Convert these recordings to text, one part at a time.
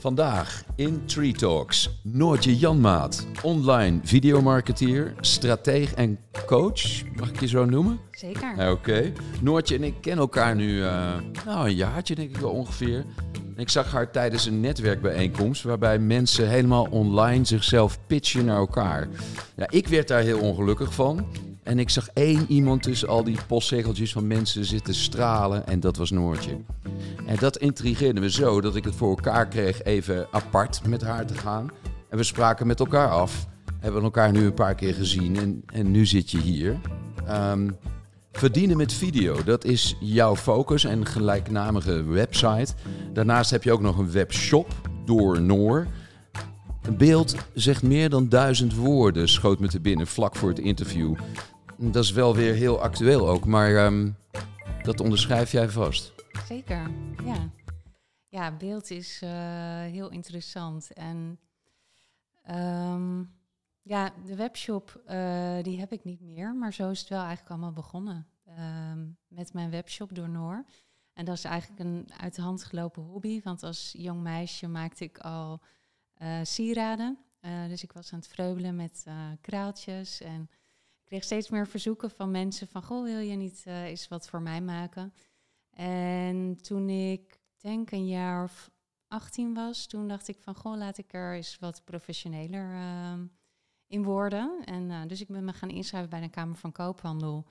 Vandaag in Tree Talks Noortje Janmaat, online videomarketeer, strateeg en coach. Mag ik je zo noemen? Zeker. Oké. Noortje en ik kennen elkaar nu uh, nou, een jaartje denk ik wel ongeveer. En ik zag haar tijdens een netwerkbijeenkomst waarbij mensen helemaal online zichzelf pitchen naar elkaar. Ja, ik werd daar heel ongelukkig van. En ik zag één iemand tussen al die postzegeltjes van mensen zitten stralen en dat was Noortje. En dat intrigeerde me zo dat ik het voor elkaar kreeg even apart met haar te gaan. En we spraken met elkaar af. Hebben elkaar nu een paar keer gezien en, en nu zit je hier. Um, verdienen met video, dat is jouw focus en gelijknamige website. Daarnaast heb je ook nog een webshop door Noor. Een beeld zegt meer dan duizend woorden, schoot me te binnen vlak voor het interview. Dat is wel weer heel actueel ook, maar um, dat onderschrijf jij vast. Zeker, ja. Ja, beeld is uh, heel interessant. En um, ja, de webshop uh, die heb ik niet meer, maar zo is het wel eigenlijk allemaal begonnen. Um, met mijn webshop door Noor. En dat is eigenlijk een uit de hand gelopen hobby, want als jong meisje maakte ik al uh, sieraden. dus ik was aan het vreubelen met kraaltjes en kreeg steeds meer verzoeken van mensen van, goh, wil je niet uh, eens wat voor mij maken? En toen ik denk een jaar of 18 was, toen dacht ik van, goh, laat ik er eens wat professioneler uh, in worden. En uh, dus ik ben me gaan inschrijven bij de Kamer van Koophandel.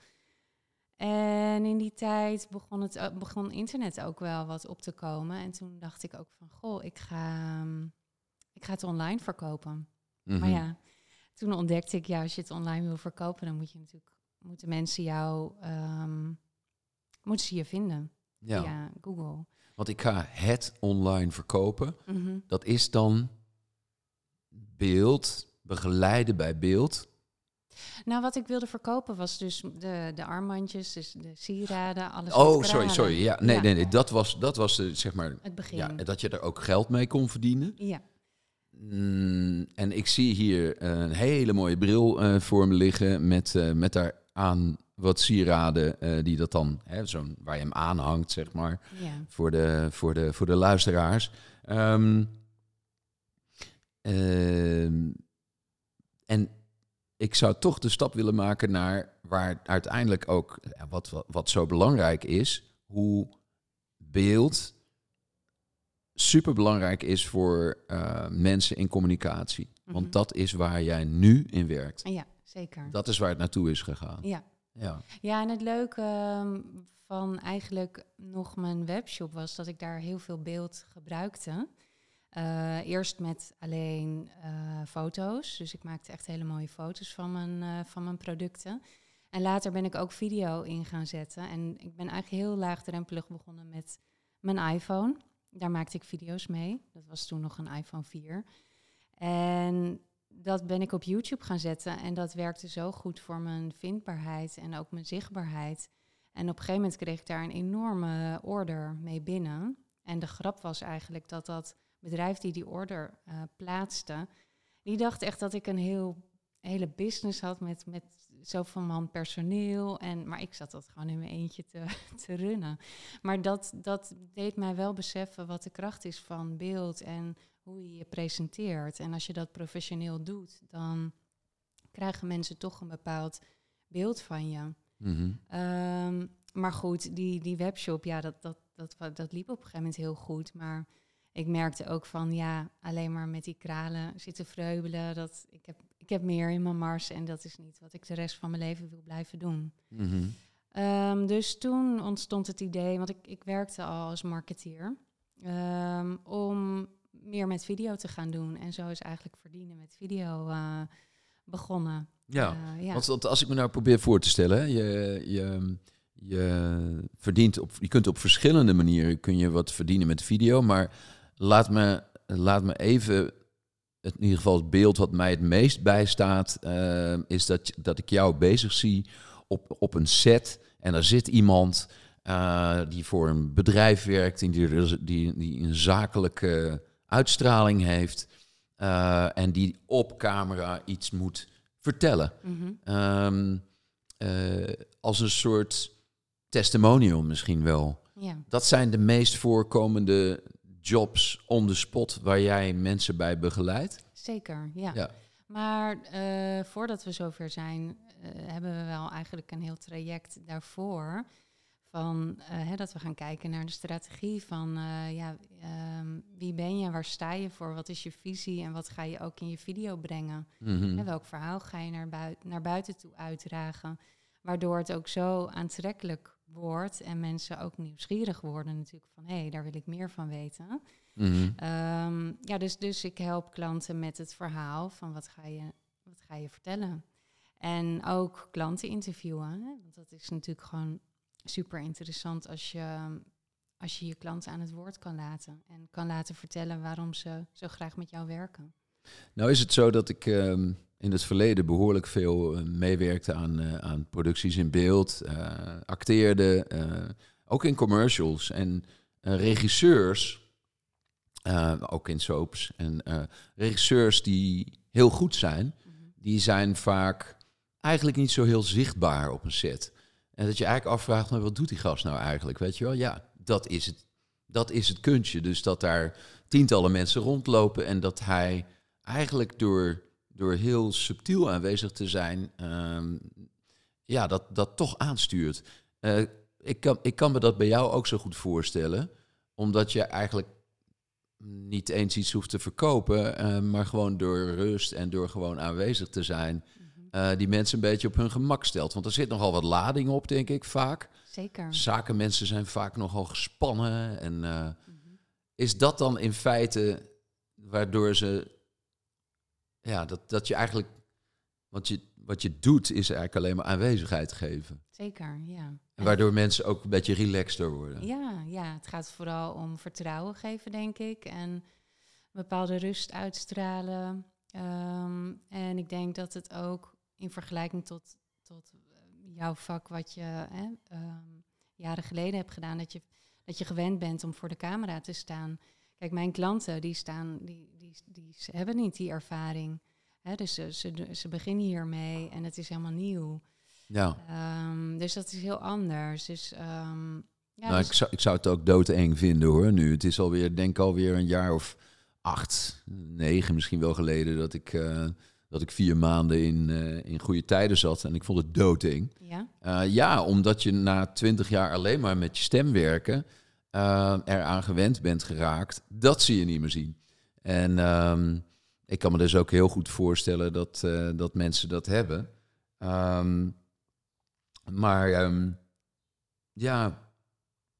En in die tijd begon, het, begon internet ook wel wat op te komen. En toen dacht ik ook van, goh, ik ga, um, ik ga het online verkopen. Mm -hmm. Maar Mhm. ja, toen ontdekte ik, ja, als je het online wil verkopen, dan moet je natuurlijk, moeten mensen jou, um, moeten ze je vinden Ja, via Google. want ik ga het online verkopen. Mhm. Dat is dan beeld, begeleiden bij beeld. Nou, wat ik wilde verkopen was dus de, de armbandjes, dus de sieraden, alles Oh, sorry, sorry. Ja, nee, Ja. nee, nee. Dat was, dat was eh, zeg maar, Het begin. ja, Ja. dat je er ook geld mee kon verdienen. Mm, en ik zie hier een hele mooie bril eh, voor me liggen met, eh, met daaraan wat sieraden eh, die dat dan, hè, zo'n, waar je hem aanhangt, zeg maar, ja. voor de, voor de, voor de luisteraars. Ehm, ehm, en ik zou toch de stap willen maken naar waar uiteindelijk ook, wat, wat zo belangrijk is, hoe beeld super belangrijk is voor eh, mensen in communicatie. Mhm. Want dat is waar jij nu in werkt. ja, zeker. Dat is waar het naartoe is gegaan. Ja. Ja. ja, en het leuke ehm, van eigenlijk nog mijn webshop was dat ik daar heel veel beeld gebruikte. Eh, eerst met alleen eh, foto's. Dus ik maakte echt hele mooie foto's van mijn, van mijn producten. En later ben ik ook video in gaan zetten. En ik ben eigenlijk heel laagdrempelig begonnen met mijn iPhone. Daar maakte ik video's mee. Dat was toen nog een iPhone 4. En dat ben ik op YouTube gaan zetten. En dat werkte zo goed voor mijn vindbaarheid en ook mijn zichtbaarheid. En op een gegeven moment kreeg ik daar een enorme order mee binnen. En de grap was eigenlijk dat dat bedrijf die die order uh, plaatste, die dacht echt dat ik een heel, hele business had met, met zoveel man personeel. En, maar ik zat dat gewoon in mijn eentje te, te runnen. Maar dat, dat deed mij wel beseffen wat de kracht is van beeld en hoe je je presenteert. En als je dat professioneel doet, dan krijgen mensen toch een bepaald beeld van je. Mhm. Um, maar goed, die, die webshop, ja, dat, dat, dat, dat liep op een gegeven moment heel goed. Maar ik merkte ook van, ja, alleen maar met die kralen zitten vreubelen. Dat, ik, heb, heb meer in mijn mars en dat is niet wat ik de rest van mijn leven wil blijven doen. Mhm. Um, dus toen ontstond het idee, want ik, ik werkte al als marketeer, um, om meer met video te gaan doen. En zo is eigenlijk verdienen met video uh, begonnen. Ja, Uh, ja. want als ik me nou probeer voor te stellen, je, je, je verdient op, je kunt op verschillende manieren kun je wat verdienen met video, maar laat me, laat me even, in ieder geval het beeld wat mij het meest bijstaat, uh, is dat, dat ik jou bezig zie op, op een set en er zit iemand uh, die voor een bedrijf werkt, die, die, die een zakelijke uitstraling heeft uh, en die op camera iets moet vertellen. Mhm. Um, uh, als een soort testimonial misschien wel. Ja. Dat zijn de meest voorkomende jobs on the spot waar jij mensen bij begeleidt? Zeker, ja. Ja. Maar eh, voordat we zover zijn, eh, hebben we wel eigenlijk een heel traject daarvoor. Van eh, hè, dat we gaan kijken naar de strategie van ja, ehm, wie ben je, waar sta je voor, wat is je visie en wat ga je ook in je video brengen. Mhm. En welk verhaal ga je naar, bui- naar buiten toe uitdragen. Waardoor het ook zo aantrekkelijk wordt en mensen ook nieuwsgierig worden natuurlijk van hé, hey, daar wil ik meer van weten. Mhm. Ehm, ja, dus, dus ik help klanten met het verhaal van wat ga je, wat ga je vertellen. En ook klanten interviewen. Hè? Want dat is natuurlijk gewoon super interessant als je, als je je klanten aan het woord kan laten. En kan laten vertellen waarom ze zo graag met jou werken. Nou is het zo dat ik ehm, in het verleden behoorlijk veel eh, meewerkte aan, eh, aan producties in beeld, eh, acteerde, ook in commercials en regisseurs, ook in soaps en regisseurs die heel goed zijn, die zijn vaak eigenlijk niet zo heel zichtbaar op een set. En dat je eigenlijk afvraagt, maar wat doet die gast nou eigenlijk? Weet je wel, ja, dat is het, dat is het kunstje. Dus dat daar tientallen mensen rondlopen en dat hij eigenlijk door, door heel subtiel aanwezig te zijn, ehm, ja, dat, dat toch aanstuurt. Eh, ik, kan, ik kan me dat bij jou ook zo goed voorstellen, omdat je eigenlijk niet eens iets hoeft te verkopen, eh, maar gewoon door rust en door gewoon aanwezig te zijn, eh, die mensen een beetje op hun gemak stelt. Want er zit nogal wat lading op, denk ik, vaak. Zeker. Zakenmensen zijn vaak nogal gespannen. En eh, is dat dan in feite waardoor ze. Ja, dat, dat je eigenlijk. Wat je, wat je doet, is eigenlijk alleen maar aanwezigheid geven. Zeker, ja. En waardoor mensen ook een beetje relaxter worden. Ja, ja, het gaat vooral om vertrouwen geven, denk ik. En een bepaalde rust uitstralen. Ehm, en ik denk dat het ook in vergelijking tot, tot eh, jouw vak, wat je hè, ehm, jaren geleden hebt gedaan, dat je, dat je gewend bent om voor de camera te staan. Kijk, mijn klanten, die, staan, die, die, die hebben niet die ervaring. Hè, dus ze, ze, ze beginnen hiermee en het is helemaal nieuw. Ja. Ehm, dus dat is heel anders. Dus, ehm, ja, nou, dus- ik, zou, ik zou het ook doodeng vinden hoor. Nu, het is alweer, denk ik alweer een jaar of acht, negen misschien wel geleden dat ik, eh, dat ik vier maanden in, eh, in goede tijden zat. En ik vond het doodeng. ja, Eh, ja, omdat je na twintig jaar alleen maar met je stem werken eh, eraan gewend bent geraakt. Dat zie je niet meer zien. En ehm, ik kan me dus ook heel goed voorstellen dat, eh, dat mensen dat hebben. Ehm, maar ehm, ja,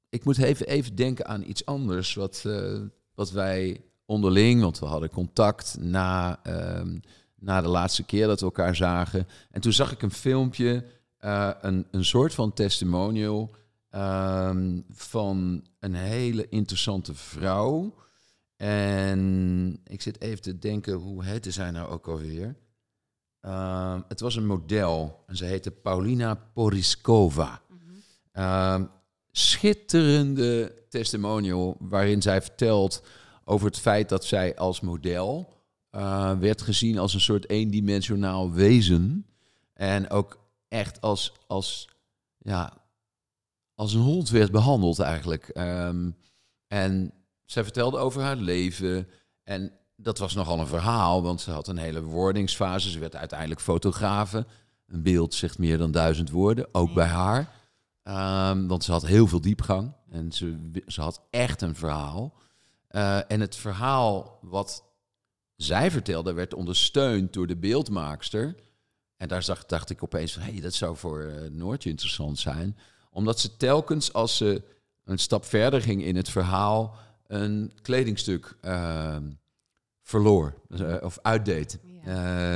ik moet even, even denken aan iets anders wat, eh, wat wij onderling, want we hadden contact na, ehm, na de laatste keer dat we elkaar zagen. En toen zag ik een filmpje, eh, een, een soort van testimonial ehm, van een hele interessante vrouw. En ik zit even te denken, hoe heette zij nou ook alweer? Ehm, het was een model en ze heette Paulina Poriskova. Ehm, schitterende testimonial waarin zij vertelt over het feit dat zij als model eh, werd gezien als een soort eendimensionaal wezen. En ook echt als, als, ja, als een hond werd behandeld eigenlijk. Ehm, en zij vertelde over haar leven. En dat was nogal een verhaal, want ze had een hele wordingsfase. Ze werd uiteindelijk fotografe. Een beeld zegt meer dan duizend woorden, ook bij haar. Ehm, want ze had heel veel diepgang en ze, ze had echt een verhaal. Eh, en het verhaal wat zij vertelde werd ondersteund door de beeldmaakster. En daar zag, dacht ik opeens van, hé, hey, dat zou voor eh, Noortje interessant zijn. Omdat ze telkens als ze een stap verder ging in het verhaal... een kledingstuk ehm, verloor eh, of uitdeed. Ja.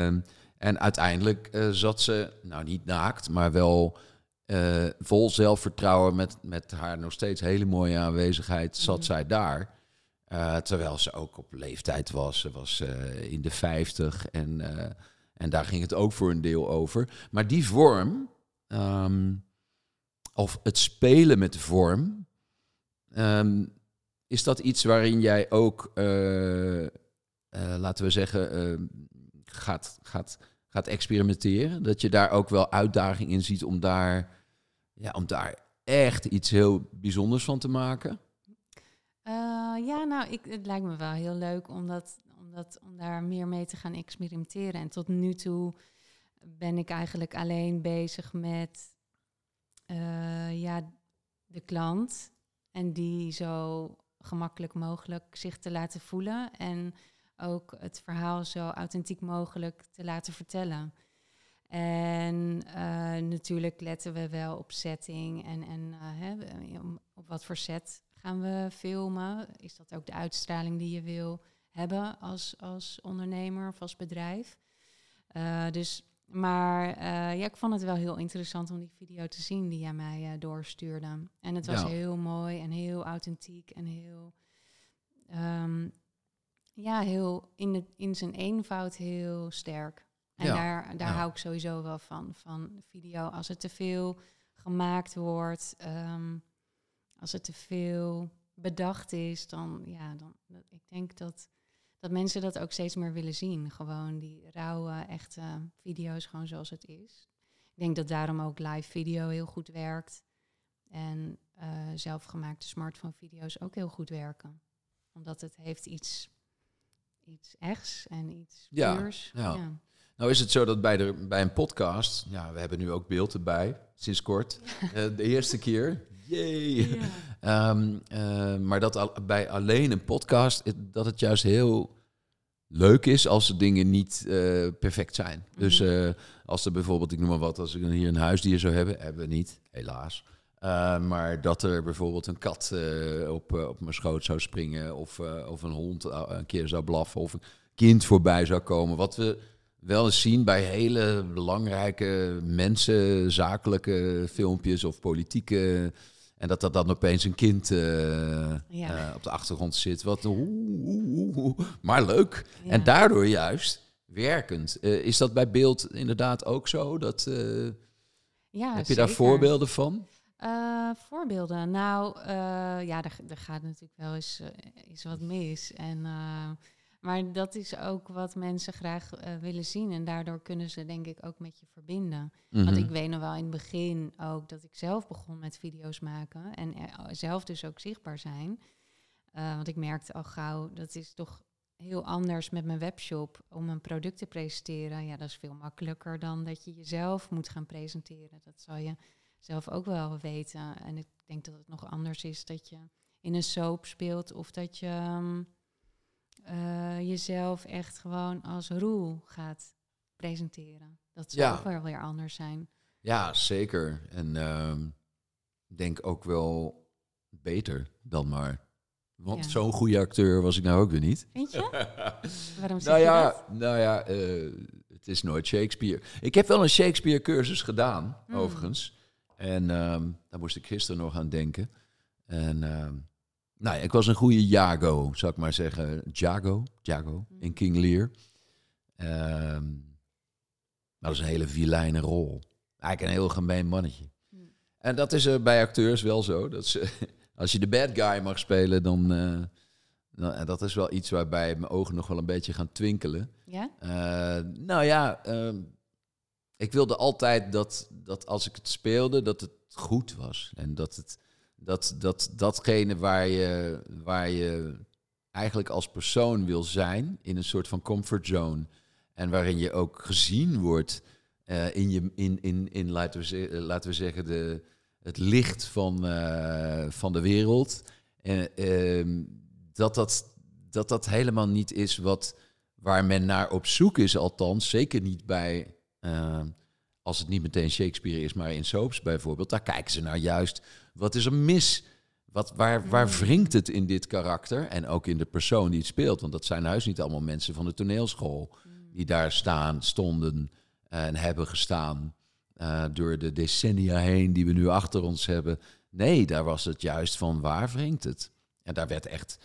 Ehm, en uiteindelijk eh, zat ze, nou niet naakt, maar wel eh, vol zelfvertrouwen met, met haar nog steeds hele mooie aanwezigheid, zat Mhm. zij daar. Terwijl ze ook op leeftijd was. Ze was in de 50 en, en daar ging het ook voor een deel over. Maar die vorm, ehm, of het spelen met vorm, ehm, is dat iets waarin jij ook, eh, eh, laten we zeggen, eh, gaat, gaat, gaat experimenteren? Dat je daar ook wel uitdaging in ziet om daar, ja, om daar echt iets heel bijzonders van te maken? Eh, ja, nou, ik, het lijkt me wel heel leuk om, dat, om, dat, om daar meer mee te gaan experimenteren. En tot nu toe ben ik eigenlijk alleen bezig met uh, ja, de klant. En die zo gemakkelijk mogelijk zich te laten voelen. En ook het verhaal zo authentiek mogelijk te laten vertellen. En uh, natuurlijk letten we wel op setting en, en uh, hè, op wat voor set gaan we filmen. Is dat ook de uitstraling die je wil hebben als, als ondernemer of als bedrijf? Dus, maar ja, ik vond het wel heel interessant om die video te zien die jij mij doorstuurde. En het was heel mooi en heel authentiek en heel um, ja, heel in, de, in zijn eenvoud heel sterk. En daar, daar hou ik sowieso wel van, van video. Als het te veel gemaakt wordt, um, als het te veel bedacht is, dan ja, dan, ik denk dat, dat mensen dat ook steeds meer willen zien. Gewoon die rauwe, echte video's, gewoon zoals het is. Ik denk dat daarom ook live video heel goed werkt. En uh, zelfgemaakte smartphone video's ook heel goed werken. Omdat het heeft iets iets echts en iets ja, Ja. Nou is het zo dat bij, de, bij een podcast, ja, we hebben nu ook beeld erbij, sinds kort. uh, de eerste keer. Yay! Ehm, uh, maar dat al, bij alleen een podcast, dat het juist heel leuk is als de dingen niet uh, perfect zijn. Dus uh, als er bijvoorbeeld, ik noem maar wat, als ik hier een huisdier zou hebben, hebben we niet, helaas. Uh, maar dat er bijvoorbeeld een kat uh, op, uh, op mijn schoot zou springen, of, of een hond een keer zou blaffen, of een kind voorbij zou komen. Wat we wel eens zien bij hele belangrijke mensen, zakelijke filmpjes of politieke. En dat er dan opeens een kind ja. op de achtergrond zit. Wat, maar leuk. Ja. En daardoor juist werkend. is dat bij beeld inderdaad ook zo? Dat, ja, heb je daar voorbeelden van? Voorbeelden. Nou, ja, er, er, gaat natuurlijk wel eens, eens wat mis. En, maar dat is ook wat mensen graag willen zien. En daardoor kunnen ze denk ik ook met je verbinden. Mm -hmm. Want ik weet nog wel in het begin ook dat ik zelf begon met video's maken. En zelf dus ook zichtbaar zijn. want ik merkte al gauw, dat is toch heel anders met mijn webshop om een product te presenteren. Ja, dat is veel makkelijker dan dat je jezelf moet gaan presenteren. Dat zal je zelf ook wel weten. En ik denk dat het nog anders is dat je in een soap speelt of dat je um, uh, jezelf echt gewoon als roel gaat presenteren. Dat zou ja. ook wel weer anders zijn. Ja, zeker. En uh, denk ook wel beter dan maar. Want ja. zo'n goede acteur was ik nou ook weer niet. Vind je? Waarom zeg nou je ja, dat? Nou ja, uh, het is nooit Shakespeare. Ik heb wel een Shakespeare cursus gedaan, mm. overigens. En um, daar moest ik gisteren nog aan denken. En um, nou ja, ik was een goede Jago, zou ik maar zeggen. Jago, Jago in King Lear. Um, dat is een hele vilijne rol. Eigenlijk een heel gemeen mannetje. Mm. En dat is er bij acteurs wel zo. Dat ze, als je de bad guy mag spelen, dan... Uh, nou, dat is wel iets waarbij mijn ogen nog wel een beetje gaan twinkelen. Ja? Uh, nou ja, uh, ik wilde altijd dat, dat als ik het speelde, dat het goed was. En dat het dat, dat, datgene waar je, waar je eigenlijk als persoon wil zijn, in een soort van comfortzone. En waarin je ook gezien wordt uh, in, je, in, in, in laten, we, laten we zeggen, de, het licht van, uh, van de wereld. En uh, dat, dat, dat dat helemaal niet is wat, waar men naar op zoek is, althans. Zeker niet bij uh, als het niet meteen Shakespeare is, maar in soaps bijvoorbeeld, daar kijken ze naar juist. Wat is er mis? Wat, waar, waar mm. wringt het in dit karakter? En ook in de persoon die het speelt. Want dat zijn huis niet allemaal mensen van de toneelschool. Mm. Die daar staan, stonden en hebben gestaan. Uh, door de decennia heen die we nu achter ons hebben. Nee, daar was het juist van waar wringt het? En daar werd echt,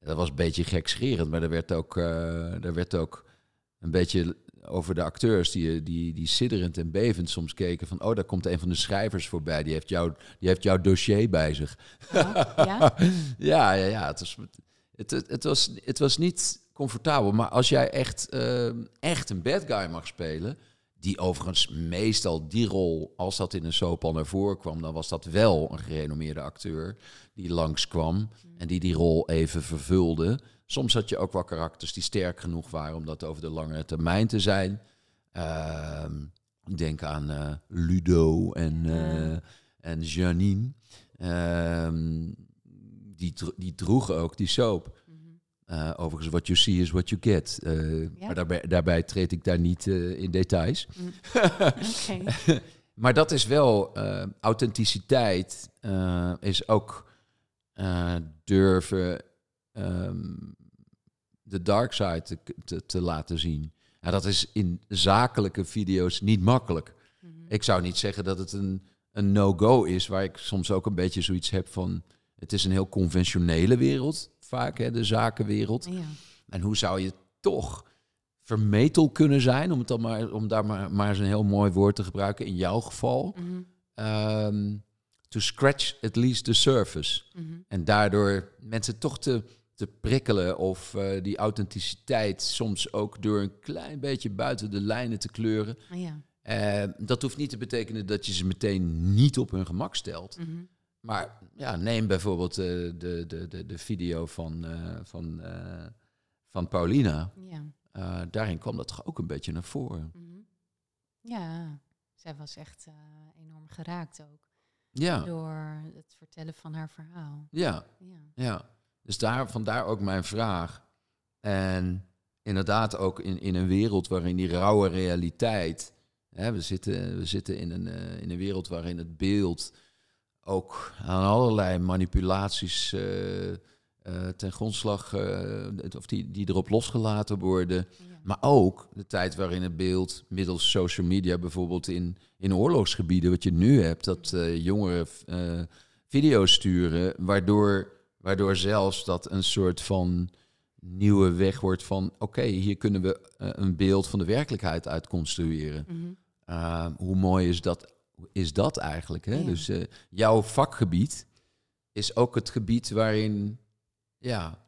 dat was een beetje gekscherend, maar er werd ook, uh, er werd ook een beetje over de acteurs die, die, die sidderend en bevend soms keken van... oh, daar komt een van de schrijvers voorbij, die heeft, jou, die heeft jouw dossier bij zich. Ja? ja, ja, ja. Het was, het, het, het, was, het was niet comfortabel, maar als jij echt, uh, echt een bad guy mag spelen... Die overigens meestal die rol, als dat in een soap al naar voren kwam, dan was dat wel een gerenommeerde acteur die langskwam en die die rol even vervulde. Soms had je ook wel karakters die sterk genoeg waren om dat over de langere termijn te zijn. Ehm, ik denk aan eh, Ludo en, eh, en Janine. Ehm, die, die droegen ook die soap. Eh, overigens, what you see is what you get. Eh, Ja. Maar daarbij, daarbij treed ik daar niet eh, in details. Oké. Maar dat is wel authenticiteit, is ook durven ehm, de dark side te, te, te laten zien. Ja, dat is in zakelijke video's niet makkelijk. Mhm. Ik zou niet zeggen dat het een, een no-go is, waar ik soms ook een beetje zoiets heb van... Het is een heel conventionele wereld, vaak, hè, de zakenwereld. Ja. En hoe zou je toch vermetel kunnen zijn, om, het dan maar, om daar maar, maar eens een heel mooi woord te gebruiken, in jouw geval, Mhm. ehm, to scratch at least the surface. Mhm. En daardoor mensen toch te, te prikkelen of eh, die authenticiteit soms ook door een klein beetje buiten de lijnen te kleuren. Ja. Eh, dat hoeft niet te betekenen dat je ze meteen niet op hun gemak stelt. Mhm. Maar ja, neem bijvoorbeeld eh, de, de, de, de video van, eh, van, eh, van Paulina. Ja. Daarin kwam dat toch ook een beetje naar voren. Mhm. Ja, zij was echt enorm geraakt ook. Ja, Door het vertellen van haar verhaal. ja, Ja. ja. Dus daar, vandaar ook mijn vraag. En inderdaad ook in, in een wereld waarin die rauwe realiteit... Hè, we, zitten, we zitten in een, in een wereld waarin het beeld ook aan allerlei manipulaties eh, eh, ten grondslag... eh, of die, die erop losgelaten worden... Ja. Maar ook de tijd waarin het beeld middels social media bijvoorbeeld in, in oorlogsgebieden, wat je nu hebt, dat eh, jongeren video's sturen, waardoor, waardoor zelfs dat een soort van nieuwe weg wordt van oké, hier kunnen we een beeld van de werkelijkheid uit construeren. Mhm. Uh, hoe mooi is dat, is dat eigenlijk? Hè? Ja. Dus eh, jouw vakgebied is ook het gebied waarin, ja,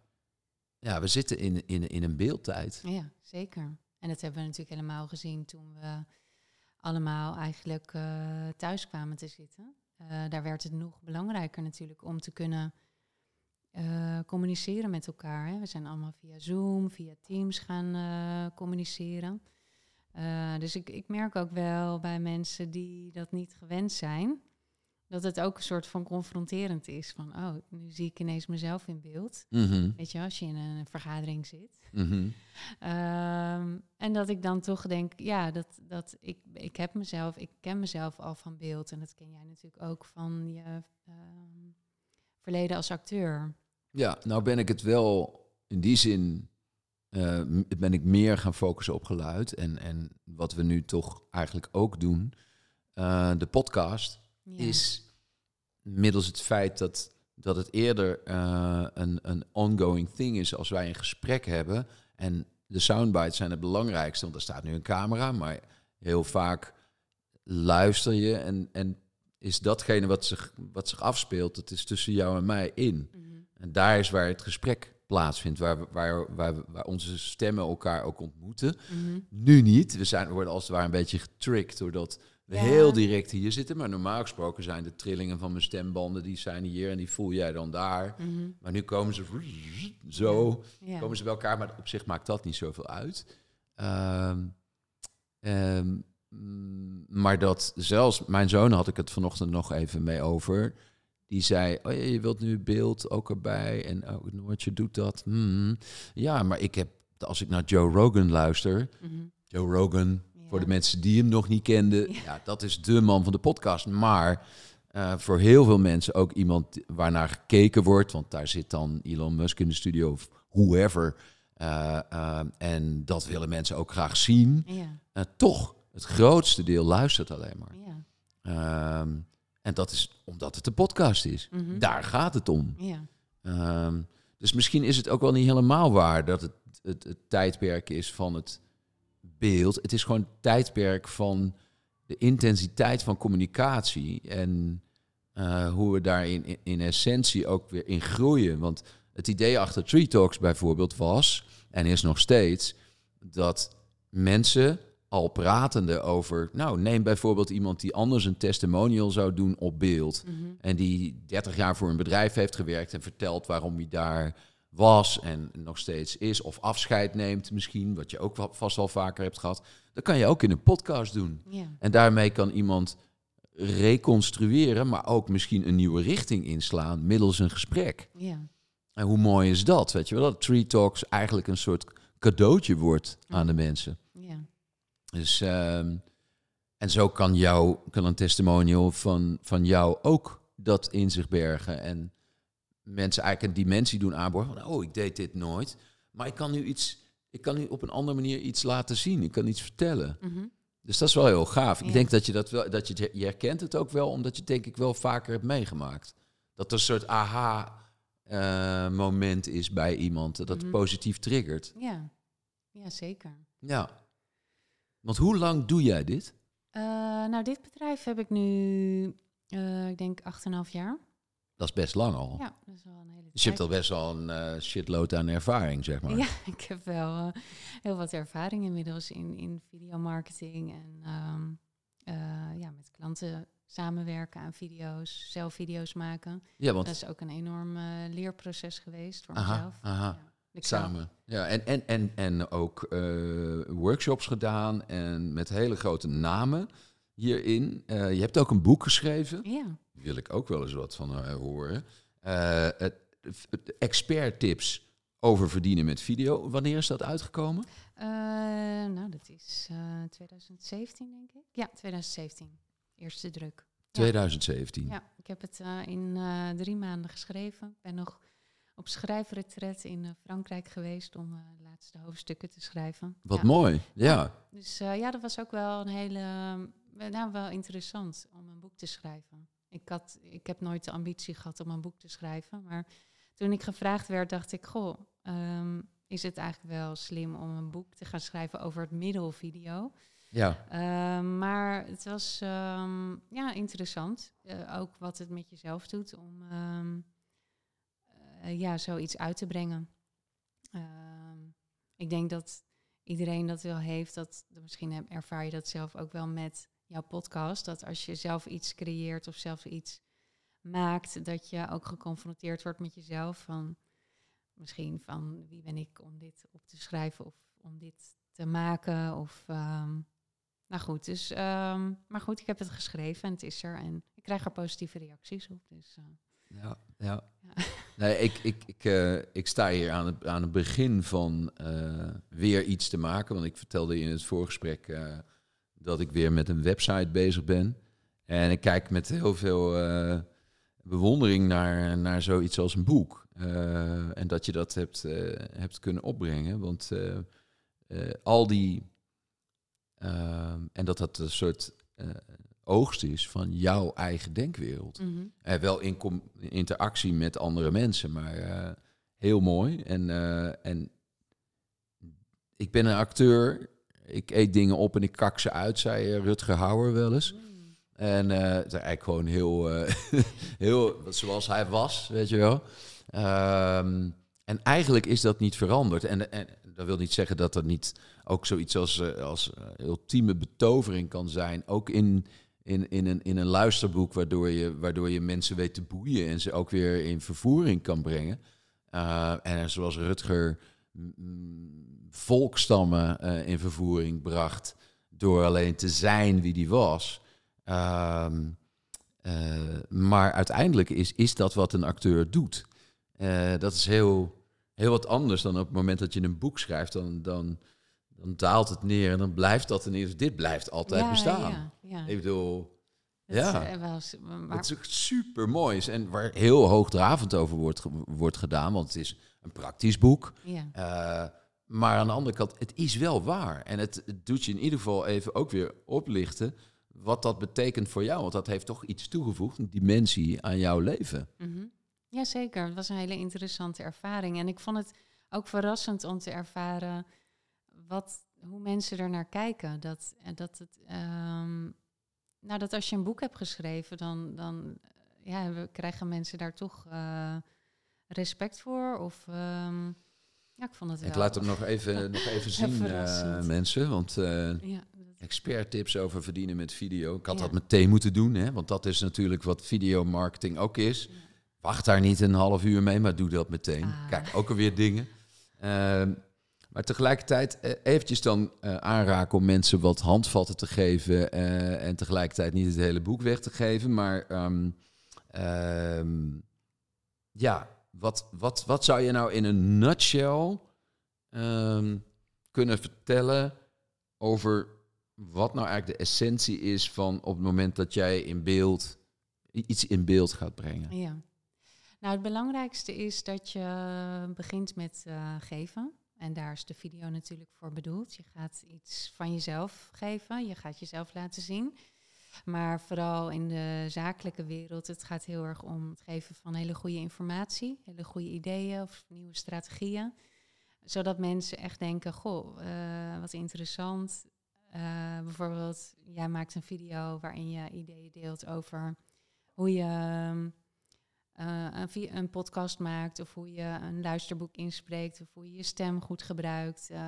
ja we zitten in, in, in een beeldtijd. Ja, zeker. En dat hebben we natuurlijk helemaal gezien toen we allemaal eigenlijk eh, thuis kwamen te zitten. Eh, daar werd het nog belangrijker natuurlijk om te kunnen communiceren met elkaar. Hè. We zijn allemaal via Zoom, via Teams gaan communiceren. Eh, dus ik, ik merk ook wel bij mensen die dat niet gewend zijn, dat het ook een soort van confronterend is. Van, oh, nu zie ik ineens mezelf in beeld. Mhm, Weet je, als je in een vergadering zit. mhm. Ehm, en dat ik dan toch denk, ja, dat, dat ik, ik heb mezelf, ik ken mezelf al van beeld. En dat ken jij natuurlijk ook van je ehm, verleden als acteur. Ja, nou ben ik het wel in die zin eh, ben ik meer gaan focussen op geluid. En, en wat we nu toch eigenlijk ook doen, eh, de podcast, Ja. is middels het feit dat, dat het eerder eh, een, een ongoing thing is als wij een gesprek hebben. En de soundbites zijn het belangrijkste, want er staat nu een camera, maar heel vaak luister je en, en is datgene wat zich, wat zich afspeelt, dat is tussen jou en mij in. Mhm. En daar is waar het gesprek plaatsvindt, waar, we- waar, waar, waar onze stemmen elkaar ook ontmoeten. Mhm. Nu niet. We, zijn, we worden als het ware een beetje getricked doordat we Ja. heel direct hier zitten. Maar normaal gesproken zijn de trillingen van mijn stembanden, die zijn hier en die voel jij dan daar. Mhm. Maar nu komen ze zo, Ja. komen ze bij elkaar, maar op zich maakt dat niet zoveel uit. Ehm, ehm, mm, maar dat zelfs, mijn zoon had ik het vanochtend nog even mee over. Die zei, oh ja, je wilt nu beeld ook erbij. En oh, Noortje doet dat. Hmm. Ja, maar ik heb, als ik naar Joe Rogan luister. Mhm. Joe Rogan, Ja. voor de mensen die hem nog niet kenden. Ja. Ja, dat is de man van de podcast. Maar eh, voor heel veel mensen ook iemand waarnaar gekeken wordt. Want daar zit dan Elon Musk in de studio of whoever. Eh, eh, en dat willen mensen ook graag zien. Ja. Toch, het grootste deel luistert alleen maar. Ja. Ehm, en dat is omdat het een podcast is. Mhm. Daar gaat het om. Ja. Ehm, dus misschien is het ook wel niet helemaal waar dat het, het, het tijdperk is van het beeld. Het is gewoon het tijdperk van de intensiteit van communicatie. En eh, hoe we daar in, in, in essentie ook weer in groeien. Want het idee achter Tree Talks bijvoorbeeld was, en is nog steeds, dat mensen al pratende over... Nou, neem bijvoorbeeld iemand die anders een testimonial zou doen op beeld. Mhm. En die 30 jaar voor een bedrijf heeft gewerkt en vertelt waarom hij daar was en nog steeds is. Of afscheid neemt misschien, wat je ook vast wel vaker hebt gehad. Dat kan je ook in een podcast doen. En daarmee kan iemand reconstrueren, maar ook misschien een nieuwe richting inslaan middels een gesprek. En hoe mooi is dat? Weet je wel, dat Tree Talks eigenlijk een soort cadeautje wordt aan de mensen. Dus, ehm, en zo kan, jou, kan een testimonial van, van jou ook dat in zich bergen. En mensen eigenlijk een dimensie doen aanboren. Van, oh, ik deed dit nooit. Maar ik kan nu iets, ik kan nu op een andere manier iets laten zien. Ik kan iets vertellen. Mhm. Dus dat is wel heel gaaf. Ik denk dat je dat wel, dat je, het- je herkent het ook wel, omdat je het denk ik wel vaker hebt meegemaakt. Dat er een soort aha-moment is bij iemand, dat het Mhm. positief triggert. Ja. ja, zeker. Ja. Want hoe lang doe jij dit? Eh, nou, dit bedrijf heb ik nu, eh, ik denk, 8,5 jaar. Dat is best lang al. Ja, dat is wel een hele Dus je hebt al tijd. best wel een eh, shitload aan ervaring, zeg maar. Ja, ik heb wel heel wat ervaring inmiddels in, in videomarketing en ehm, eh, ja, met klanten samenwerken aan video's, zelf video's maken. Ja, want Dat is ook een enorm leerproces geweest voor aha, mezelf. aha, Ja. Samen. Ja, en, en, en, en ook eh, workshops gedaan en met hele grote namen hierin. Eh, je hebt ook een boek geschreven. Ja, wil ik ook wel eens wat van eh, horen. Het, het expert tips over verdienen met video. Wanneer is dat uitgekomen? Nou dat is eh, 2017 denk ik. Ja, 2017. Eerste druk. Ja. 2017. Ja, ik heb het in drie maanden geschreven. Ik ben nog op schrijfretret in eh, Frankrijk geweest om eh, de laatste hoofdstukken te schrijven. Wat ja. mooi. Ja. Dus eh, ja, dat was ook wel een hele, nou wel interessant om een boek te schrijven. Ik, had, ik heb nooit de ambitie gehad om een boek te schrijven, maar toen ik gevraagd werd, dacht ik, goh, ehm, is het eigenlijk wel slim om een boek te gaan schrijven over het middelvideo? ja. Ehm, maar het was ehm, ja, interessant. Ook wat het met jezelf doet om eh, ja, zoiets uit te brengen. Ehm, ik denk dat iedereen dat wel heeft. Dat, misschien ervaar je dat zelf ook wel met jouw podcast. Dat als je zelf iets creëert of zelf iets maakt, dat je ook geconfronteerd wordt met jezelf. Van misschien van wie ben ik om dit op te schrijven of om dit te maken. Of ehm, nou goed, dus, ehm, maar goed, ik heb het geschreven en het is er. En ik krijg er positieve reacties op. Dus, eh, Ja, ja. Ja. Nee, ik, ik, ik, eh, ik sta hier aan het, aan het begin van eh, weer iets te maken. Want ik vertelde in het voorgesprek eh, dat ik weer met een website bezig ben. En ik kijk met heel veel bewondering naar, naar zoiets als een boek. En dat je dat hebt, hebt kunnen opbrengen. Want al die... en dat dat een soort oogst is van jouw eigen denkwereld. mhm. Eh, wel in interactie met andere mensen, maar eh, heel mooi. En, eh, en ik ben een acteur. Ik eet dingen op en ik kak ze uit, zei eh, Rutger Hauer wel eens. Mm. En het is eigenlijk gewoon heel, heel zoals hij was, weet je wel. Ehm, en eigenlijk is dat niet veranderd. En, en dat wil niet zeggen dat er niet ook zoiets als, als ultieme betovering kan zijn. Ook in, in, in, een, in een luisterboek, waardoor je, waardoor je mensen weet te boeien en ze ook weer in vervoering kan brengen. Eh, en zoals Rutger mm, volkstammen eh, in vervoering bracht door alleen te zijn wie die was. Ehm, eh, maar uiteindelijk is, is dat wat een acteur doet. Dat is heel, heel wat anders dan op het moment dat je een boek schrijft. Dan, dan, dan daalt het neer en dan blijft dat ineens. Dit blijft altijd Ja, bestaan. Ja, ja. Ik bedoel, Dat ja. is, eh, wel s- maar, het is super mooi. En waar heel hoogdravend over wordt, wordt gedaan. Want het is een praktisch boek. ja. Eh, maar aan de andere kant, het is wel waar. En het, het doet je in ieder geval even ook weer oplichten wat dat betekent voor jou. Want dat heeft toch iets toegevoegd, een dimensie aan jouw leven. Mhm. Jazeker, het was een hele interessante ervaring. En ik vond het ook verrassend om te ervaren wat, hoe mensen er naar kijken. Dat, en dat, het, ehm, nou, dat als je een boek hebt geschreven, dan, dan eh, ja, we, krijgen mensen daar toch eh, respect voor. Of, ehm, ja, ik vond het wel... Ik laat hem nog even, nog even zien, eh, mensen. Want eh, Ja, Expert tips over verdienen met video. Ik had Ja. dat meteen moeten doen, hè? want dat is natuurlijk wat videomarketing ook is. Wacht daar niet een half uur mee, maar doe dat meteen. Ah. Kijk, ook alweer dingen. Maar tegelijkertijd eh, eventjes dan eh, aanraken om mensen wat handvatten te geven eh, en tegelijkertijd niet het hele boek weg te geven. Maar ehm, ehm, ja, wat, wat, wat zou je nou in een nutshell ehm, kunnen vertellen over wat nou eigenlijk de essentie is van op het moment dat jij in beeld iets in beeld gaat brengen? Ja. Nou, het belangrijkste is dat je begint met geven. En daar is de video natuurlijk voor bedoeld. Je gaat iets van jezelf geven. Je gaat jezelf laten zien. Maar vooral in de zakelijke wereld, het gaat heel erg om het geven van hele goede informatie, hele goede ideeën of nieuwe strategieën. Zodat mensen echt denken, goh, eh, wat interessant. Eh, bijvoorbeeld, jij maakt een video waarin je ideeën deelt over hoe je eh, een, een podcast maakt, of hoe je een luisterboek inspreekt, of hoe je je stem goed gebruikt eh,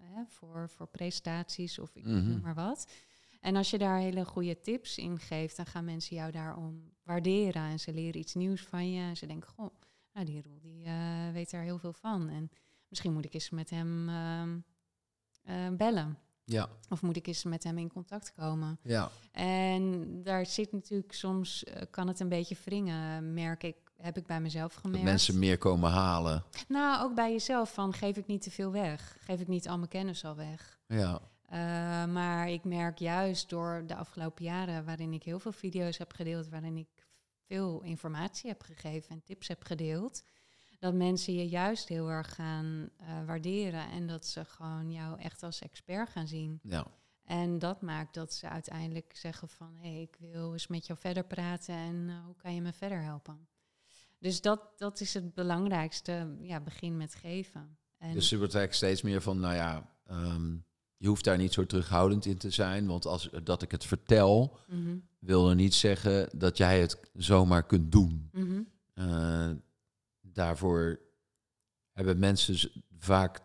hè, voor, voor presentaties of ik Mhm. noem maar wat. En als je daar hele goede tips in geeft, dan gaan mensen jou daarom waarderen en ze leren iets nieuws van je. En ze denken, goh, nou die Roel die eh, weet er heel veel van. En misschien moet ik eens met hem ehm, eh, bellen. Ja, Of moet ik eens met hem in contact komen? ja. En daar zit natuurlijk soms, eh, kan het een beetje wringen, merk ik, heb ik bij mezelf Dat gemerkt. mensen meer komen halen. Nou, ook bij jezelf, van geef ik niet te veel weg? Geef ik niet al mijn kennis al weg? Ja, Eh, maar ik merk juist door de afgelopen jaren, waarin ik heel veel video's heb gedeeld, waarin ik veel informatie heb gegeven en tips heb gedeeld, dat mensen je juist heel erg gaan eh, waarderen en dat ze gewoon jou echt als expert gaan zien. ja. En dat maakt dat ze uiteindelijk zeggen van... hé, hey, ik wil eens met jou verder praten en eh, hoe kan je me verder helpen? Dus dat, dat is het belangrijkste, ja, begin met geven. En, Dus wordt eigenlijk steeds meer van, nou ja, ehm, je hoeft daar niet zo terughoudend in te zijn. Want als dat ik het vertel, Mhm, wil er niet zeggen dat jij het zomaar kunt doen. mhm, Eh, daarvoor hebben mensen vaak,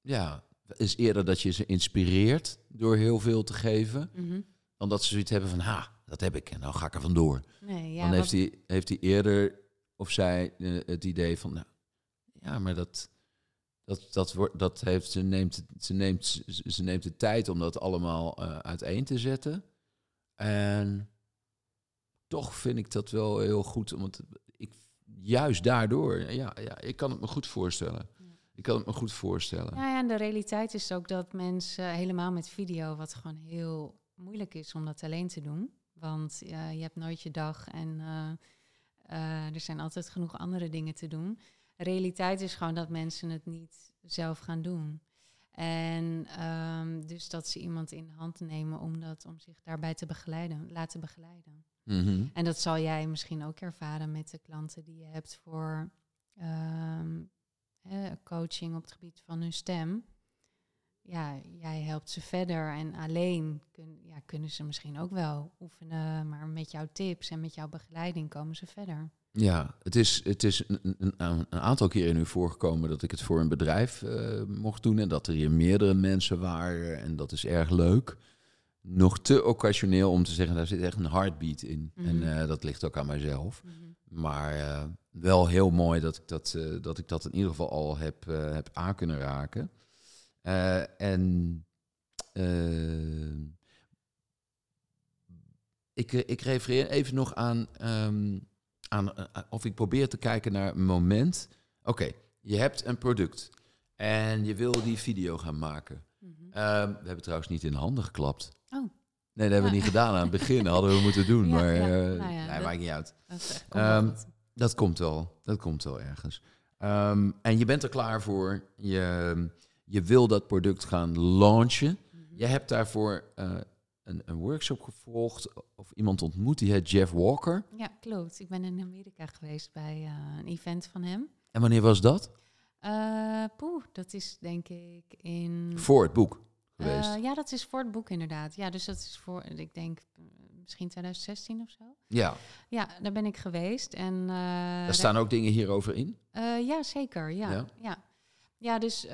ja, is eerder dat je ze inspireert door heel veel te geven, mhm. dan dat ze zoiets hebben van, ha, dat heb ik en nou ga ik er vandoor. Nee, ja, dan heeft wat- hij, heeft hij eerder of zij eh, het idee van, nou, ja, maar dat, dat, dat, wordt, dat heeft, ze, neemt, ze, neemt, ze, neemt de tijd om dat allemaal eh, uiteen te zetten. En toch vind ik dat wel heel goed, omdat ik juist daardoor, ja, ja, ik kan het me goed voorstellen. Ik kan het me goed voorstellen. Ja, ja, en de realiteit is ook dat mensen helemaal met video, wat gewoon heel moeilijk is om dat alleen te doen. Want eh, je hebt nooit je dag en eh, eh, er zijn altijd genoeg andere dingen te doen. realiteit is gewoon dat mensen het niet zelf gaan doen. En ehm, dus dat ze iemand in de hand nemen om, dat, om zich daarbij te begeleiden, laten begeleiden. Mhm. En dat zal jij misschien ook ervaren met de klanten die je hebt voor ehm, coaching op het gebied van hun stem. Ja, jij helpt ze verder en alleen kun, ja, kunnen ze misschien ook wel oefenen, maar met jouw tips en met jouw begeleiding komen ze verder. Ja, het is, het is een, een, een aantal keren nu voorgekomen dat ik het voor een bedrijf eh, mocht doen en dat er hier meerdere mensen waren en dat is erg leuk. Nog te occasioneel om te zeggen, daar zit echt een heartbeat in. Mhm. En eh, dat ligt ook aan mijzelf. Maar eh, wel heel mooi dat ik dat, eh, dat ik dat in ieder geval al heb, heb aan kunnen raken. En ik, ik refereer even nog aan, ehm, aan of ik probeer te kijken naar een moment. Oké, je hebt een product en je wil die video gaan maken. Ehm, we hebben trouwens niet in de handen geklapt. Oh. Nee, dat hebben we niet gedaan aan het begin. hadden we moeten doen, Ja, maar ja. eh, Nou ja, nee, dat- maakt niet uit. Dat is- komt wel Ehm. Dat komt wel. Dat komt wel ergens. Ehm, en je bent er klaar voor. Je, je wil dat product gaan launchen. Mhm. Je hebt daarvoor eh, een, een workshop gevolgd of iemand ontmoet. Die heet Jeff Walker. Ja, klopt. Ik ben in Amerika geweest bij eh, een event van hem. En wanneer was dat? Poeh, dat is denk ik in... Voor het boek geweest. Eh, ja, dat is voor het boek inderdaad. Ja, dus dat is voor, ik denk, eh, misschien 2016 of zo. ja, Ja, daar ben ik geweest. En, eh, daar staan ook dingen hierover in. ja, zeker. Ja, Ja? ja. Ja, dus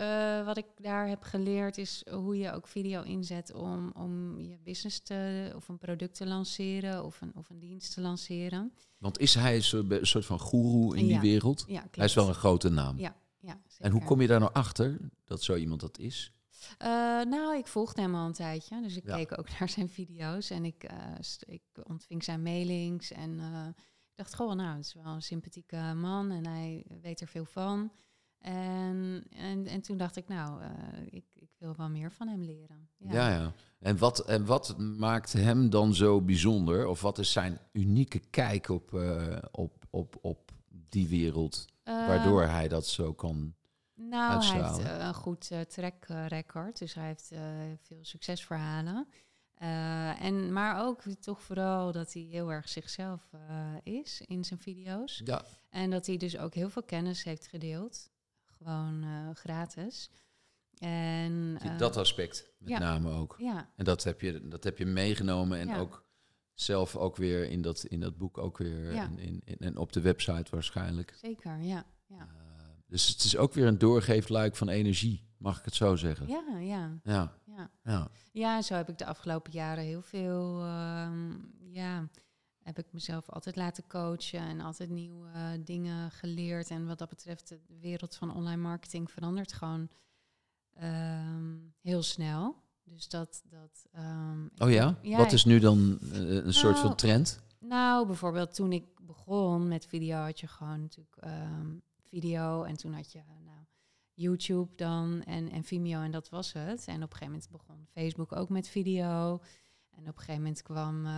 wat ik daar heb geleerd is hoe je ook video inzet om, om je business te, of een product te lanceren of een, of een dienst te lanceren. Want is hij een soort- van goeroe in die wereld? Ja, klopt. Hij is wel een grote naam. Ja, ja, en hoe kom je daar nou achter dat zo iemand dat is? Eh, nou, ik volgde hem al een tijdje, dus ik Ja. keek ook naar zijn video's en ik, eh, ik ontving zijn mailings en eh, ik dacht gewoon, nou, het is wel een sympathieke man en hij weet er veel van. En, en, en toen dacht ik, nou, ik, ik wil wel meer van hem leren. Ja, ja. En, wat, en wat maakt hem dan zo bijzonder? Of wat is zijn unieke kijk op, op, op, op die wereld? Eh, Waardoor hij dat zo kan. Nou, hij heeft eh, een goed eh, track record, dus hij heeft eh, veel succesverhalen. En, maar ook toch vooral dat hij heel erg zichzelf is in zijn video's. Ja. En dat hij dus ook heel veel kennis heeft gedeeld. Gewoon gratis. En, dat aspect met ja. name ook. Ja, En dat heb je, dat heb je meegenomen en Ja. ook zelf ook weer in dat, in dat boek ook weer. Ja. En, in, in- en op de website waarschijnlijk. zeker. Ja, ja. Eh, dus het is ook weer een doorgeefluik van energie, mag ik het zo zeggen. ja, ja, Ja, ja. ja. Zo heb ik de afgelopen jaren heel veel, ehm, ja, heb ik mezelf altijd laten coachen en altijd nieuwe dingen geleerd. En wat dat betreft, de wereld van online marketing verandert gewoon ehm, heel snel. Dus dat, dat. ehm, Oh ja? Ja, Wat is nu dan eh, een soort van Nou, trend? Nou, bijvoorbeeld toen ik begon met video had je gewoon natuurlijk ehm, video en toen had je nou, YouTube dan en, en Vimeo en dat was het. En op een gegeven moment begon Facebook ook met video. En op een gegeven moment kwam eh,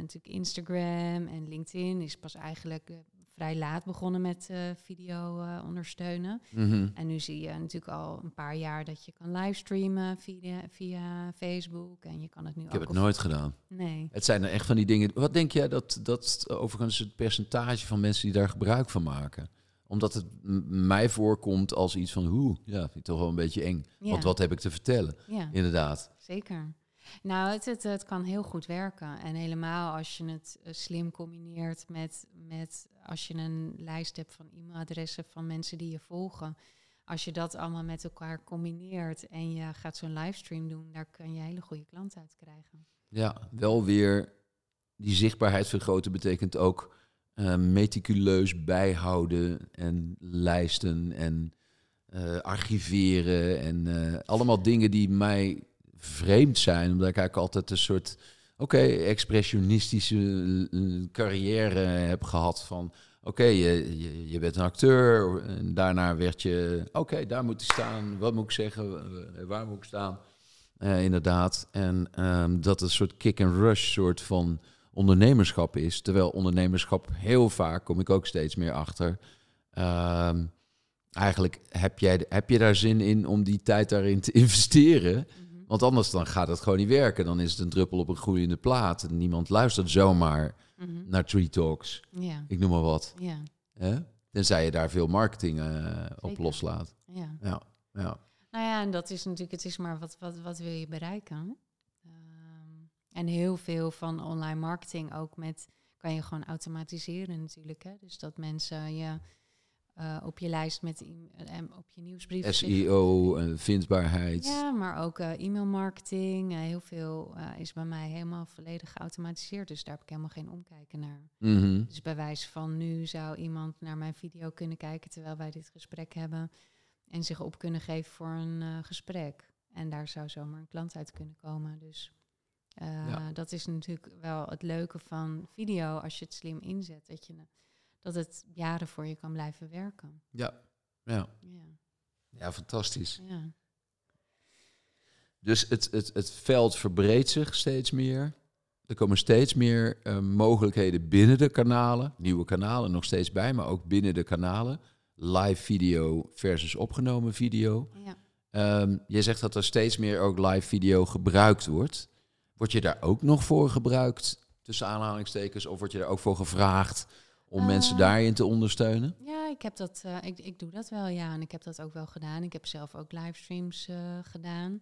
natuurlijk Instagram en LinkedIn is pas eigenlijk eh, vrij laat begonnen met eh, video eh, ondersteunen. Mhm. En nu zie je natuurlijk al een paar jaar dat je kan livestreamen via, via Facebook. En je kan het nu Ik ook heb het nooit gedaan. Nee. Het zijn er echt van die dingen. Wat denk jij dat, dat overigens het percentage van mensen die daar gebruik van maken? Omdat het mij voorkomt als iets van, hoe, ja, vind ik toch wel een beetje eng. Ja. Want wat heb ik te vertellen? Ja. Inderdaad. Zeker. Nou, het, het, kan heel goed werken. En helemaal als je het eh, slim combineert met, met als je een lijst hebt van e-mailadressen van mensen die je volgen. Als je dat allemaal met elkaar combineert en je gaat zo'n livestream doen, daar kan je hele goede klanten uit krijgen. Ja, wel weer die zichtbaarheid vergroten betekent ook eh, meticuleus bijhouden en lijsten en eh, archiveren en allemaal dingen die mij vreemd zijn, omdat ik eigenlijk altijd een soort, oké, expressionistische eh, carrière heb gehad van, oké, je, je, je bent een acteur en daarna werd je, oké, daar moet ik staan, wat moet ik zeggen, eh, waar moet ik staan? Eh, inderdaad. En ehm, dat een soort kick-and-rush soort van ondernemerschap is. Terwijl ondernemerschap heel vaak, kom ik ook steeds meer achter. ehm, eigenlijk heb, jij, heb je daar zin in om die tijd daarin te investeren. Want anders dan gaat het gewoon niet werken. Dan is het een druppel op een groeiende plaat. En niemand luistert zomaar Mhm. naar Tree Talks. Ja, Ik noem maar wat. ja, Hè? Tenzij je daar veel marketing eh, op loslaat. ja. Ja, ja. Nou ja, en dat is natuurlijk, het is maar wat, wat, wat wil je bereiken? Ehm, en heel veel van online marketing ook met, kan je gewoon automatiseren natuurlijk. Hè? Dus dat mensen je eh, op je lijst met e- en op je nieuwsbrief. SEO, eh, vindbaarheid. Ja, maar ook eh, e-mailmarketing. eh, heel veel eh, is bij mij helemaal volledig geautomatiseerd. Dus daar heb ik helemaal geen omkijken naar. Mhm. Dus bij wijze van nu zou iemand naar mijn video kunnen kijken terwijl wij dit gesprek hebben. En zich op kunnen geven voor een eh, gesprek. En daar zou zomaar een klant uit kunnen komen. Dus eh, Ja. dat is natuurlijk wel het leuke van video als je het slim inzet. Dat, je, dat het jaren voor je kan blijven werken. Ja, ja. Ja, ja, fantastisch. ja. Dus het, het, het veld verbreedt zich steeds meer. Er komen steeds meer eh, mogelijkheden binnen de kanalen. Nieuwe kanalen nog steeds bij, maar ook binnen de kanalen. Live video versus opgenomen video. ja. Ehm, jij zegt dat er steeds meer ook live video gebruikt wordt. Word je daar ook nog voor gebruikt, tussen aanhalingstekens? Of word je daar ook voor gevraagd om mensen daarin te ondersteunen? Ja, ik heb dat. eh, ik, ik doe dat wel, ja. En ik heb dat ook wel gedaan. Ik heb zelf ook livestreams eh, gedaan.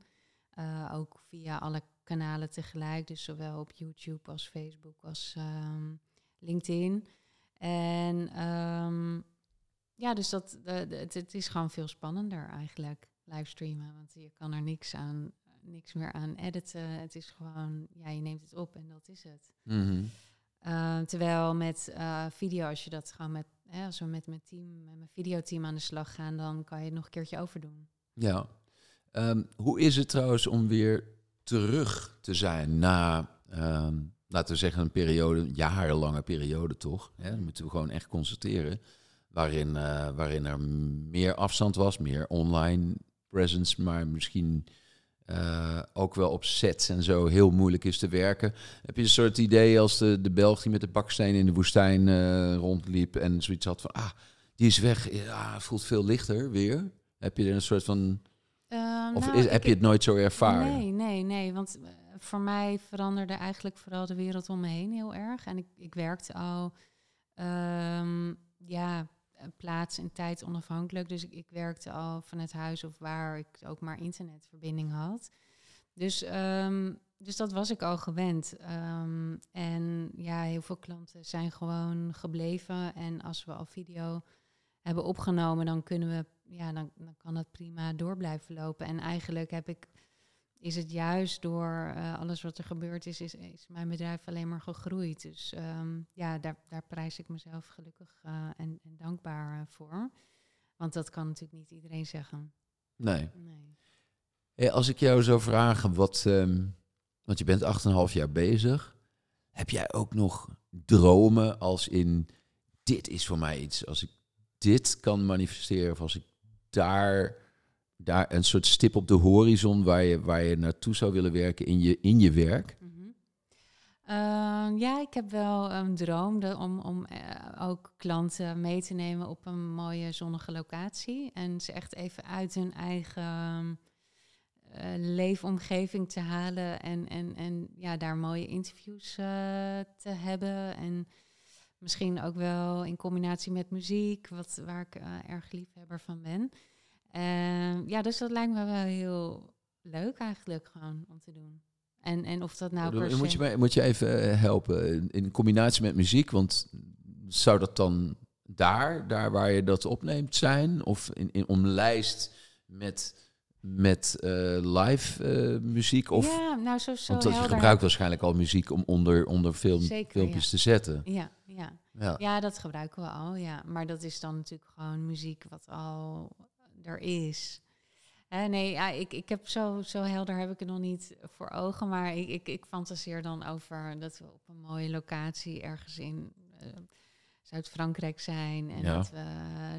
Eh, ook via alle kanalen tegelijk. Dus zowel op YouTube als Facebook als ehm, LinkedIn. En ehm, ja, dus dat, het, het is gewoon veel spannender eigenlijk, livestreamen. Want je kan er niks, aan, niks meer aan editen. Het is gewoon, ja, je neemt het op en dat is het. Mhm. Uh, terwijl met uh, video, als je dat gewoon met, hè, we met mijn team, met mijn videoteam aan de slag gaan, dan kan je het nog een keertje overdoen. Ja. Um, hoe is het trouwens om weer terug te zijn na, um, laten we zeggen, een periode, jarenlange periode toch? Hè? Dat moeten we gewoon echt constateren. Waarin, uh, waarin er meer afstand was, meer online presence, maar misschien uh, ook wel op sets en zo heel moeilijk is te werken. Heb je een soort idee als de, de Belg die met de baksteen in de woestijn uh, rondliep en zoiets had van, ah, die is weg, ja, voelt veel lichter weer. Heb je er een soort van, uh, of nou, is, heb je het nooit zo ervaren? Nee, nee, nee. Want eh, voor mij veranderde eigenlijk vooral de wereld om me heen heel erg. En ik, ik werkte al ehm, ja, eh, plaats en tijd onafhankelijk. Dus ik, ik werkte al vanuit huis of waar ik ook maar internetverbinding had. Dus, ehm, dus dat was ik al gewend. Ehm, en ja, heel veel klanten zijn gewoon gebleven. En als we al video hebben opgenomen, dan kunnen we, ja, dan, dan kan het prima door blijven lopen. En eigenlijk heb ik, is het juist door eh, alles wat er gebeurd is, is, is mijn bedrijf alleen maar gegroeid. Dus ehm, ja, daar, daar prijs ik mezelf gelukkig eh, en, en dankbaar eh, voor. Want dat kan natuurlijk niet iedereen zeggen. Nee. Nee. Hey, als ik jou zou vragen, wat, ehm, want je bent 8,5 jaar bezig. Heb jij ook nog dromen als in, dit is voor mij iets, als ik dit kan manifesteren, of als ik daar, daar een soort stip op de horizon waar je, waar je naartoe zou willen werken in je, in je werk? Mhm. Ehm, ja, ik heb wel een droom de, om, om eh, ook klanten mee te nemen op een mooie zonnige locatie. En ze echt even uit hun eigen eh, leefomgeving te halen. En, en, en ja, daar mooie interviews eh, te hebben. En misschien ook wel in combinatie met muziek, wat, waar ik erg liefhebber van ben. Ehm, ja, dus dat lijkt me wel heel leuk eigenlijk gewoon om te doen. En, en of dat nou per moet, je mij, moet je even eh, helpen, in, in combinatie met muziek, want zou dat dan daar, daar waar je dat opneemt zijn, of in, in omlijst met, met eh, live eh, muziek? Of, ja, nou zo, zo want dat je gebruikt waarschijnlijk al muziek om onder, onder film, Zeker, filmpjes ja. te zetten. Ja, ja. Ja. ja, dat gebruiken we al, ja. Maar dat is dan natuurlijk gewoon muziek wat al er is. Nee, ja, ik, ik heb zo, zo helder heb ik het nog niet voor ogen. Maar ik, ik, ik fantaseer dan over dat we op een mooie locatie ergens in eh, Zuid-Frankrijk zijn. En Ja. dat we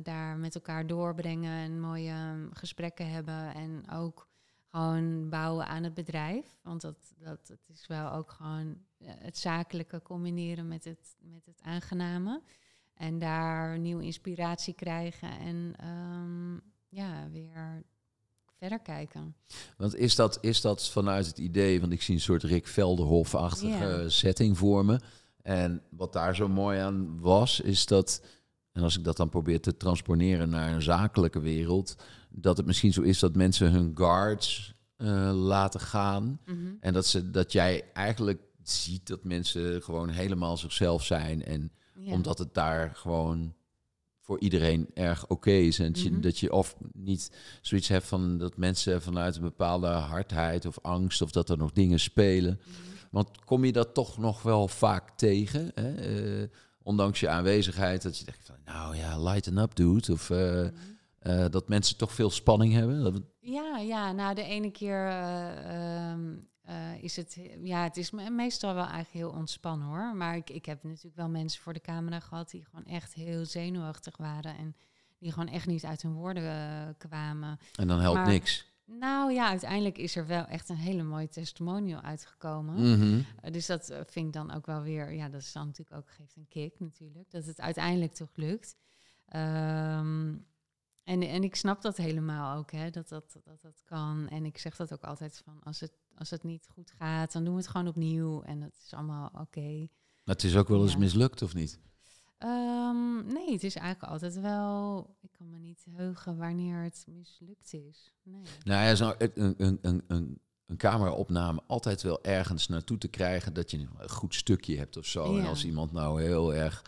daar met elkaar doorbrengen en mooie ehm, gesprekken hebben. En ook gewoon bouwen aan het bedrijf. Want dat, dat het is wel ook gewoon eh, het zakelijke combineren met het, met het aangename. En daar nieuwe inspiratie krijgen en ehm, ja, weer verder kijken. Want is dat, is dat vanuit het idee, want ik zie een soort Rick Velderhof-achtige setting voor me. En wat daar zo mooi aan was, is dat, en als ik dat dan probeer te transponeren naar een zakelijke wereld, dat het misschien zo is dat mensen hun guards eh, laten gaan. Mhm. En dat, ze, dat jij eigenlijk ziet dat mensen gewoon helemaal zichzelf zijn. En omdat het daar gewoon voor iedereen erg oké is. En dat je- Mhm. dat je of niet zoiets hebt van dat mensen vanuit een bepaalde hardheid of angst of dat er nog dingen spelen. Mhm. Want kom je dat toch nog wel vaak tegen? Hè? Eh, ondanks je aanwezigheid, dat je denkt van nou ja, lighten up dude. Of eh, Mhm. eh, dat mensen toch veel spanning hebben. Ja, ja, nou de ene keer eh, eh, is het, ja, het is me- meestal wel eigenlijk heel ontspannen hoor. Maar ik, ik heb natuurlijk wel mensen voor de camera gehad die gewoon echt heel zenuwachtig waren en die gewoon echt niet uit hun woorden eh, kwamen. en dan helpt Maar- niks. Nou ja, uiteindelijk is er wel echt een hele mooie testimonial uitgekomen. Mhm. Uh, dus dat vind ik dan ook wel weer, ja, dat is dan natuurlijk ook, geeft een kick natuurlijk, dat het uiteindelijk toch lukt. Ehm, en, en ik snap dat helemaal ook, hè, dat, dat, dat dat kan. En ik zeg dat ook altijd van, als het, als het niet goed gaat, dan doen we het gewoon opnieuw. En dat is allemaal oké. Maar het is ook wel eens Ja. mislukt, of niet? Ehm, nee, het is eigenlijk altijd wel, ik kan me niet heugen wanneer het mislukt is. Nee. Nou ja, zo een, een, een, een, een cameraopname altijd wel ergens naartoe te krijgen dat je een goed stukje hebt of zo. En als iemand nou heel erg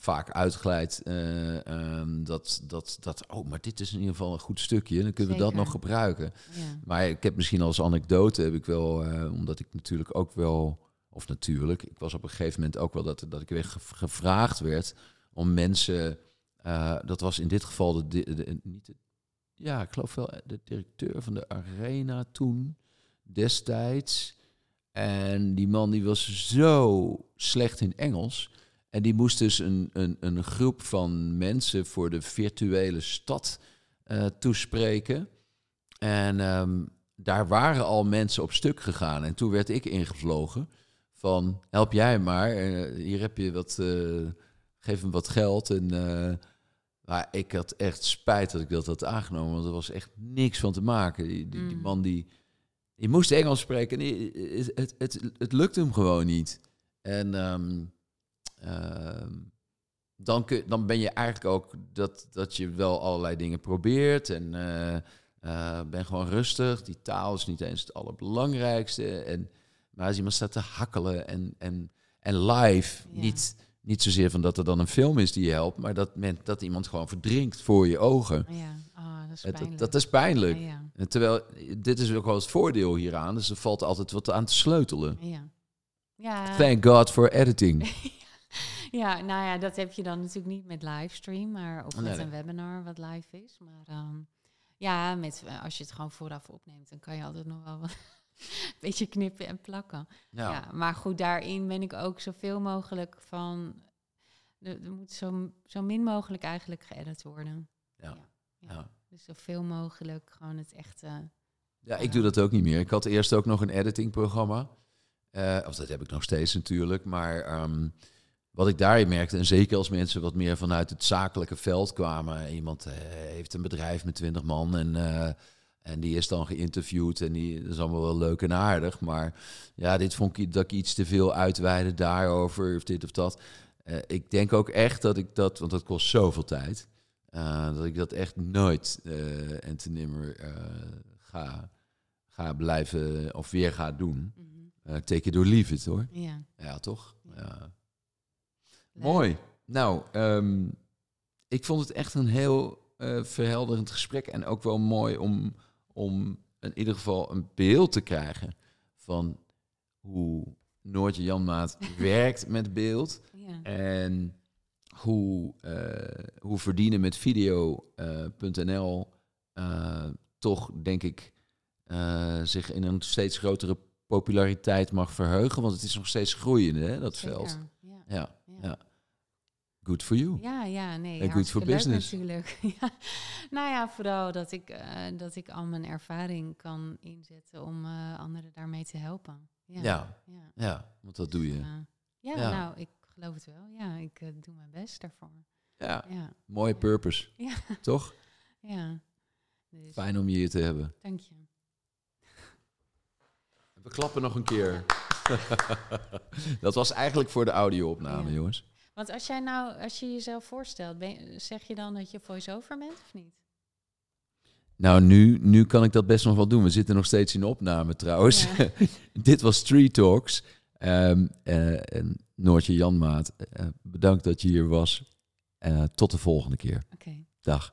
vaak uitglijdt. eh, ehm, dat, dat, dat, oh, maar dit is in ieder geval een goed stukje. Dan kunnen we dat nog gebruiken. Ja. Maar ik heb misschien als anekdote, heb ik wel, eh, omdat ik natuurlijk ook wel, of natuurlijk, ik was op een gegeven moment ook wel dat, dat ik weer ge- gevraagd werd om mensen, eh, dat was in dit geval de, di- de, niet de, ja, ik geloof wel de directeur van de Arena toen, destijds. En die man die was zo slecht in Engels. En die moest dus een, een, een groep van mensen voor de virtuele stad eh, toespreken. En ehm, daar waren al mensen op stuk gegaan. En toen werd ik ingevlogen van, help jij maar. eh, hier heb je wat, eh, geef hem wat geld. En, maar ik had echt spijt dat ik dat had aangenomen. Want er was echt niks van te maken. Die, die, die Mm. man die, die moest Engels spreken. En die- het, het, het, het lukte hem gewoon niet. En ehm, dan, kun, dan ben je eigenlijk ook dat, dat je wel allerlei dingen probeert. En eh, eh, ben gewoon rustig. Die taal is niet eens het allerbelangrijkste. En, maar als iemand staat te hakkelen en, en, en live, Ja. niet, niet zozeer van dat er dan een film is die je helpt, maar dat, men, dat iemand gewoon verdrinkt voor je ogen. Ja, ah, dat is pijnlijk. dat, dat is pijnlijk. Ja, ja. En terwijl, dit is ook wel het voordeel hieraan, dus er valt altijd wat aan te sleutelen. Ja. Ja. Thank God for editing. ja, nou ja, dat heb je dan natuurlijk niet met livestream, maar Nee, met nee. een webinar wat live is. Maar ehm, ja, met, eh, als je het gewoon vooraf opneemt, dan kan je altijd nog wel wat een beetje knippen en plakken. Ja, maar goed, daarin ben ik ook zoveel mogelijk van. Er, er moet zo, zo min mogelijk eigenlijk geëdit worden. Ja, ja. ja. Dus zoveel mogelijk gewoon het echte. Ja, ik doe dat ook niet meer. Ik had eerst ook nog een editingprogramma. Eh of dat heb ik nog steeds natuurlijk. Maar ehm, wat ik daarin merkte, en zeker als mensen wat meer vanuit het zakelijke veld kwamen. Iemand eh, heeft een bedrijf met 20 man en, eh, en die is dan geïnterviewd. En die dat is allemaal wel leuk en aardig. Maar ja, dit vond ik dat ik iets te veel uitweide daarover of dit of dat. Eh, ik denk ook echt dat ik dat, want dat kost zoveel tijd. dat ik dat echt nooit en te nimmer ga, ga blijven of weer ga doen. Mhm. Eh take it or leave it hoor. Ja. Ja, toch? Ja. Mooi. Nou, ehm, ik vond het echt een heel eh, verhelderend gesprek. En ook wel mooi om, om in ieder geval een beeld te krijgen van hoe Noortje Janmaat werkt met beeld. Ja. En hoe, eh, hoe verdienen met video.nl eh, toch, denk ik, zich in een steeds grotere populariteit mag verheugen. Want het is nog steeds groeiende, hè, dat Zeker, veld. Ja. Ja, Ja. Good for you. Ja, ja, nee. En good for business. Natuurlijk. ja. Nou ja, vooral dat ik, eh, dat ik al mijn ervaring kan inzetten om eh, anderen daarmee te helpen. Ja, Ja, ja. ja, want dat doe je. Dus, eh, ja, Ja. nou, ik geloof het wel. Ja, ik doe mijn best daarvoor. Ja, Ja, mooie purpose. Ja. Toch? ja. Dus, Fijn om je hier te hebben. dank je. We klappen nog een keer. dat was eigenlijk voor de audio-opname, jongens. Want als jij nou, als je jezelf voorstelt, ben je- zeg je dan dat je voice-over bent of niet? Nou, nu, nu kan ik dat best nog wel doen. We zitten nog steeds in de opname trouwens. Ja. Dit was Street Talks. Ehm, eh, en Noortje Janmaat, eh, bedankt dat je hier was. Eh, tot de volgende keer. Dag.